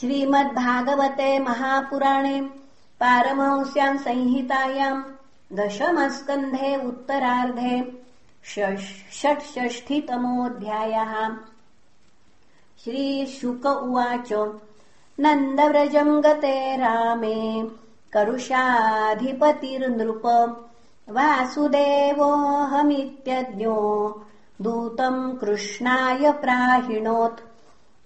श्रीमद्भागवते महापुराणे पारमहंस्याम् संहितायाम् दशमस्कन्धे उत्तरार्धे षट्षष्ठितमोऽध्यायः। श्रीशुक उवाच नन्दव्रजम् गते रामे करुषाधिपतिर्नृप वासुदेवोऽहमित्यज्ञो दूतम् कृष्णाय प्राहिणोत्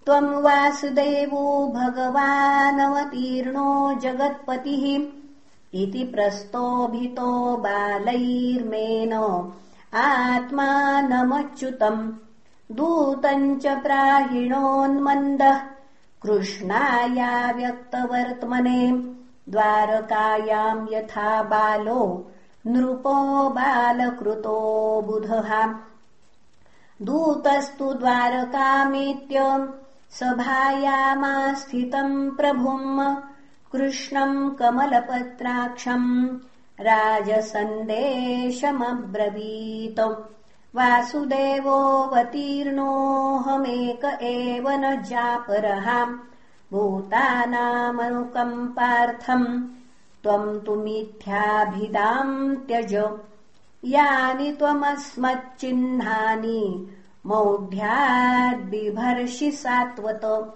त्वम् वासुदेवो भगवानवतीर्णो जगत्पतिः इति प्रस्तोभितो बालैर्मेन आत्मानमच्युतम् दूतम् च प्राहिणोन्मन्दः कृष्णाया व्यक्तवर्त्मने द्वारकायाम् यथा बालो नृपो बालकृतो बुधः। दूतस्तु द्वारकामेत्य सभायामास्थितम् प्रभुम्। कृष्णम् कमलपत्राक्षम् राजसन्देशमब्रवीत वासुदेवोऽवतीर्णोऽहमेक एव न जापरः। भूतानामनुकम्पार्थम् त्वम् तु मिथ्याभिदाम् त्यज। यानि त्वमस्मच्चिह्नानि मौढ्याद्बिभर्षि सात्वत।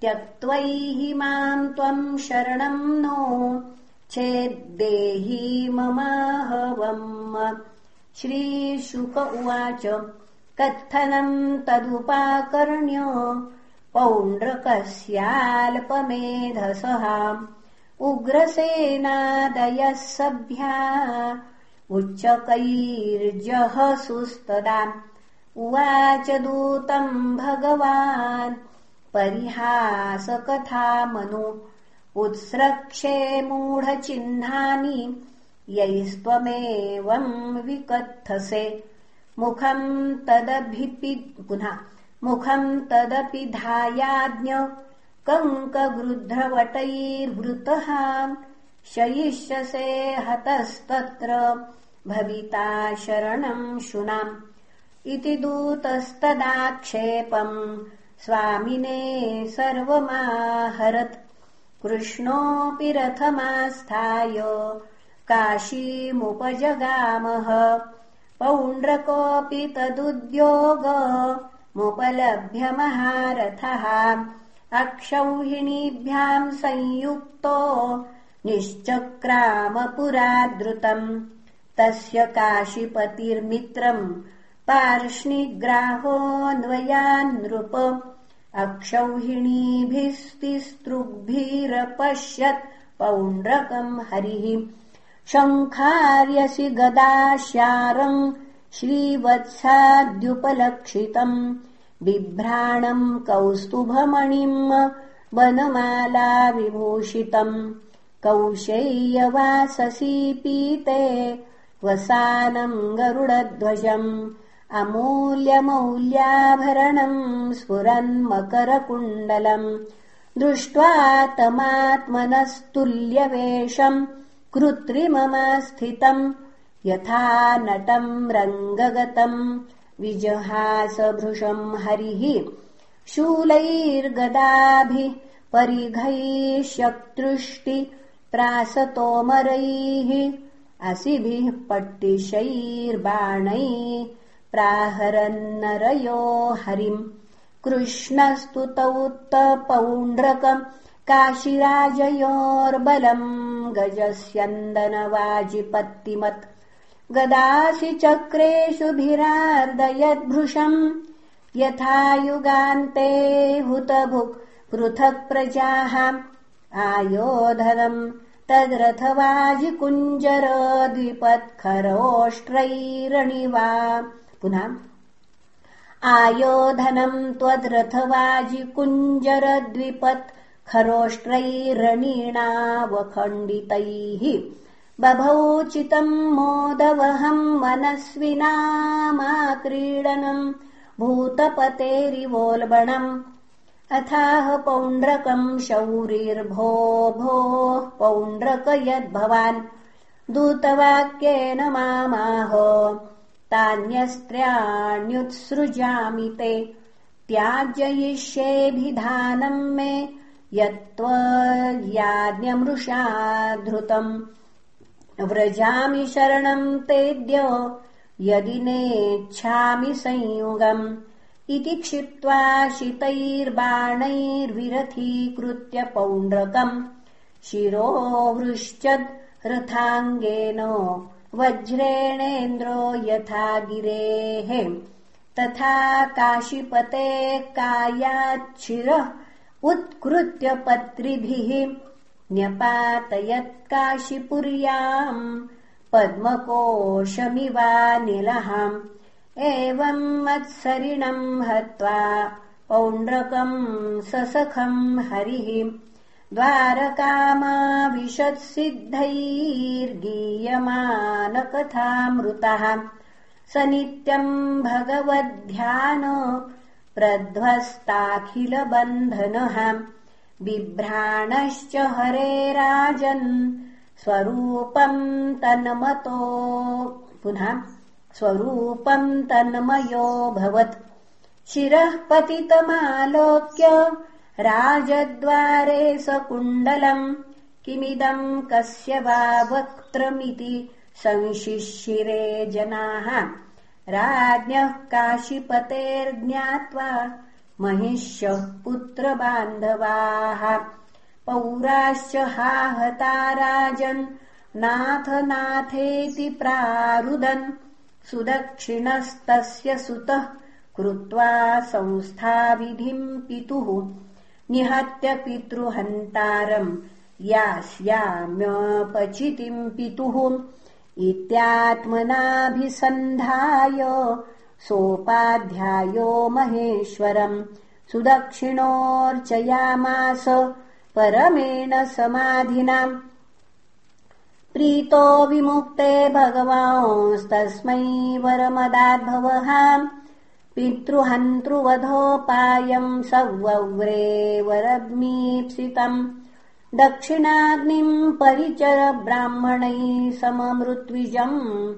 त्यक्त्वैहि माम् त्वम् शरणम् नो। चेद्देही ममाहवम्। श्रीशुक उवाच कत्थनम् तदुपाकर्ण्य पौण्ड्रकस्याल्पमेधसः। उग्रसेनादयः सभ्या उच्चकैर्जहसुस्तदा उवाच दूतम् भगवान्। परिहासकथामनु। उत्स्रक्षे मूढचिह्नानि। यैस्त्वमेवम् विकत्थसे मुखम् तदभिपि पुनः मुखम् तदपि धायाज्ञ। कङ्कगृध्रवटैर्वृतः शयिष्यसे हतस्तत्र। भविता शरणम् शुनाम् इति दूतस्तदाक्षेपम्। स्वामिने सर्वमाहरत्। कृष्णोऽपि रथमास्थाय। काशीमुपजगामः। पौण्ड्रकोऽपि तदुद्योगमुपलभ्य महारथः। अक्षौहिणीभ्याम् संयुक्तो। निश्चक्रामपुरादृतम्। तस्य काशीपतिर्मित्रम् पार्ष्णिग्राहोऽन्वयान्नृप अक्षौहिणीभिस्तिस्तृग्भिरपश्यत् पौण्ड्रकम् हरिः। शङ्खार्यसि गदाशारम् श्रीवत्साद्युपलक्षितम् बिभ्राणम् कौस्तुभमणिम् वनमाला विभूषितम् कौशेयवाससी पीते वसानम् गरुडध्वजम् अमूल्यमौल्याभरणम् स्फुरन्मकरकुण्डलम् दृष्ट्वा तमात्मनस्तुल्यवेषम् कृत्रिममास्थितम् यथा नटम् रङ्गगतम् विजहासभृशम् हरिः शूलैर्गदाभिः परिघैः शक्तृष्टि प्रासतोमरैः असिभिः पट्टिशैर्बाणैः प्राहरन्नरयो हरिम्। कृष्णस्तु तौत्तपौण्ड्रकम् काशिराजयोर्बलम् गजस्यन्दनवाजिपत्तिमत्। गदासि चक्रेषु भिरार्दयद्भृशम् यथा युगान्ते हुतभुक् पृथक् प्रजाः। आयोधनम् तद्रथवाजिकुञ्जर द्विपत्खरोष्ट्रैरणिवा पुनः। आयोधनम् त्वद्रथवाजिकुञ्जरद्विपत् खरोष्ट्रैरणीणावखण्डितैः बभौचितम् मोदवहम् मनस्विनामाक्रीडनम् भूतपतेरिवोल्बणम्। अथाह पौण्ड्रकम् शौरिर्भो भोः पौण्ड्रक यद्भवान्। दूतवाक्येन मामाह तान्यस्त्र्याण्युत्सृजामि ते। त्याजयिष्येऽभिधानम् मे यत्त्वयाज्ञमृषा धृतम्। व्रजामि शरणम् तेद्य यदि नेच्छामि संयुगम्। इति क्षिप्त्वा शितैर्बाणैर्विरथीकृत्य पौण्ड्रकम्। शिरोवृश्चद् रथाङ्गेन वज्रेणेन्द्रो यथा गिरेः तथा काशीपते कायाच्छिरः उत्कृत्य पत्रिभिः। न्यपातयत्काशीपुर्याम् पद्मकोशमिवानिलहाम् एवम् मत्सरिणम् हत्वा पौण्ड्रकम् ससखम् हरिः द्वारकामाविशत्सिद्धैर्गीयमानकथामृतः। स नित्यम् भगवद्ध्यान प्रध्वस्ताखिलबन्धनः। बिभ्राणश्च हरेराजन् स्वरूपम् तन्मतो। पुनः स्वरूपम् तन्मयोऽभवत् शिरः पतितमालोक्य राजद्वारे स कुण्डलम् किमिदम् कस्य वा वक्त्रमिति संशिशिरे जनाः। राज्ञः काशीपतेर्ज्ञात्वा महिष्यः पुत्रबान्धवाः। पौराश्च हाहता राजन् नाथ नाथेति प्रारुदन्। सुदक्षिणस्तस्य सुतः कृत्वा संस्थाविधिम् पितुः निहत्य पितृहन्तारम् यास्याम्यपचितिम् पितुः इत्यात्मनाभिसन्धाय सोपाध्यायो महेश्वरम् सुदक्षिणोऽर्चयामास परमेण समाधिनाम् प्रीतो विमुक्ते भगवांस्तस्मै वरमदाद्भवः पितृहन्तृवधोपायम् सवव्रे वरमीप्सितम् दक्षिणाग्निम् परिचर ब्राह्मणैः सममृत्विजम्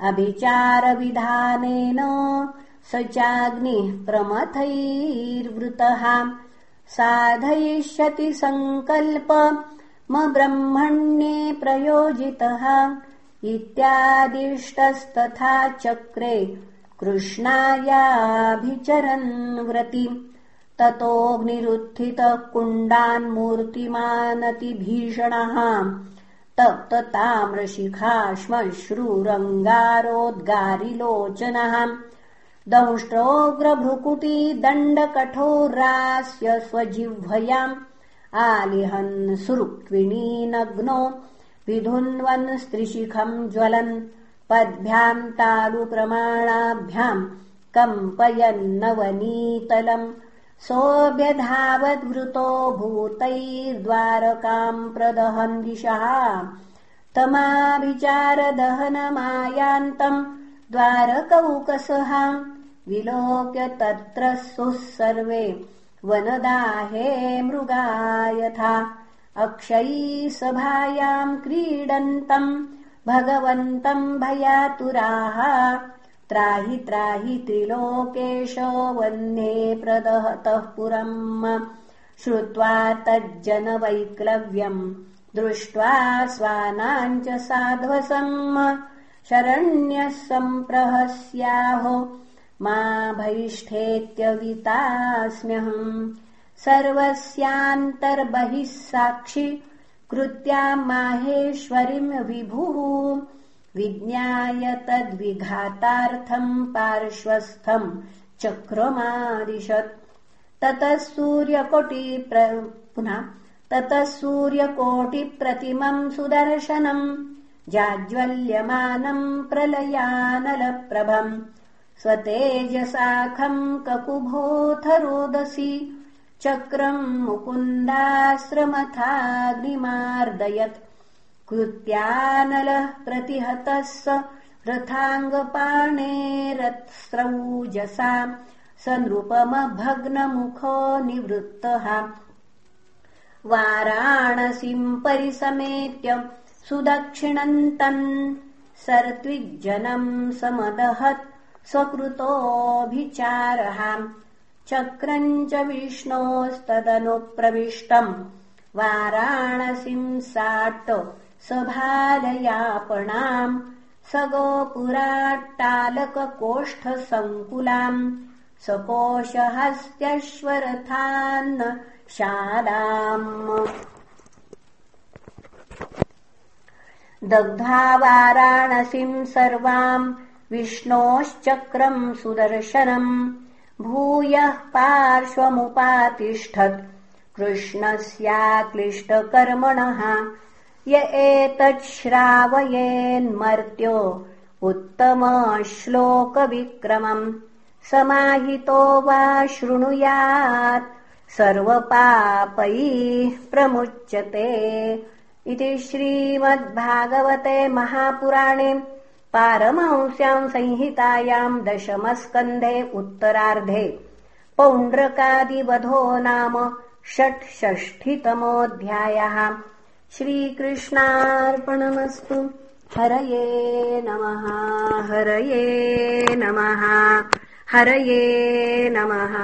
अभिचारविधानेन स चाग्निः प्रमथैर्वृतः। साधयिष्यति सङ्कल्प ब्रह्मण्ये प्रयोजितः। इत्यादिष्टस्तथा चक्रे कृष्णायाभिचरन् व्रति ततोऽग्निरुत्थितः कुण्डान्मूर्तिमानतिभीषणः तप्तताम्रशिखाश्मश्रुरङ्गारोद्गारिलोचनः। दंष्ट्रोग्रभ्रुकुटी दण्डकठोरास्य स्वजिह्वयाम् आलिहन् सुरुक्विणी नग्नो विधुन्वन् स्त्रिशिखम् ज्वलन् पद्भ्याम् तालुप्रमाणाभ्याम् कम्पयन्नवनीतलम् सोऽभ्यधावद्वृतो भूतैर्द्वारकाम् प्रदहन् दिशः तमाभिचारदहनमायान्तम् द्वारकौकसहाम् विलोक्य तत्र सुः सर्वे वनदाहे मृगा यथा अक्षयी सभायाम् क्रीडन्तम् भगवन्तम् भयातुराः त्राहि त्राहि त्रिलोकेश वह्ने प्रदहतः पुरम्। श्रुत्वा तज्जनवैक्लव्यम् दृष्ट्वा स्वानाम् च साध्वसम्। शरण्यः सम्प्रहस्याहो मा भैष्ठेत्यवितास्म्यहम्। सर्वस्यान्तर्बहिः साक्षि कृत्याम् माहेश्वरीम् विभुः। विज्ञाय तद्विघातार्थम् पार्श्वस्थम् चक्रमादिशत् ततः सूर्यकोटि पुनः ततः सूर्यकोटिप्रतिमम् सुदर्शनम् जाज्वल्यमानम् प्रलयानलप्रभम् स्वतेजसाखम् ककुभोऽथ रोदसी चक्रम् मुकुन्दाश्रमथाग्निमार्दयत्। कृत्यानलः प्रतिहतः स रथाङ्गपाणेरत्स्रौजसा स नृपमभग्नमुखो निवृत्तः। वाराणसीम् परिसमेत्य सुदक्षिणन्तन् सर्त्विज्जनम् समदहत् स्वकृतोऽभिचारः चक्रम् च विष्णोस्तदनुप्रविष्टम्। वाराणसीम् साट्ट सभालयापणाम्। स गोपुराट्टालककोष्ठसङ्कुलाम् सकोशहस्त्यश्वरथान्न शालाम्। दग्धा वाराणसीम् सर्वाम्। विष्णोश्चक्रम् सुदर्शनम् भूयः पार्श्वमुपातिष्ठत्। कृष्णस्याक्लिष्टकर्मणः। य एतच्छ्रावयेन्मर्त्यो उत्तमश्लोकविक्रमम्। समाहितो वा शृणुयात्। सर्वपापैः प्रमुच्यते। इति श्रीमद्भागवते महापुराणे पारमंस्याम् संहितायाम् दशमस्कन्धे उत्तरार्धे पौण्ड्रकादिवधो नाम षट्षष्ठितमोऽध्यायः। श्रीकृष्णार्पणमस्तु। हरये नमः हरये नमः हरये नमः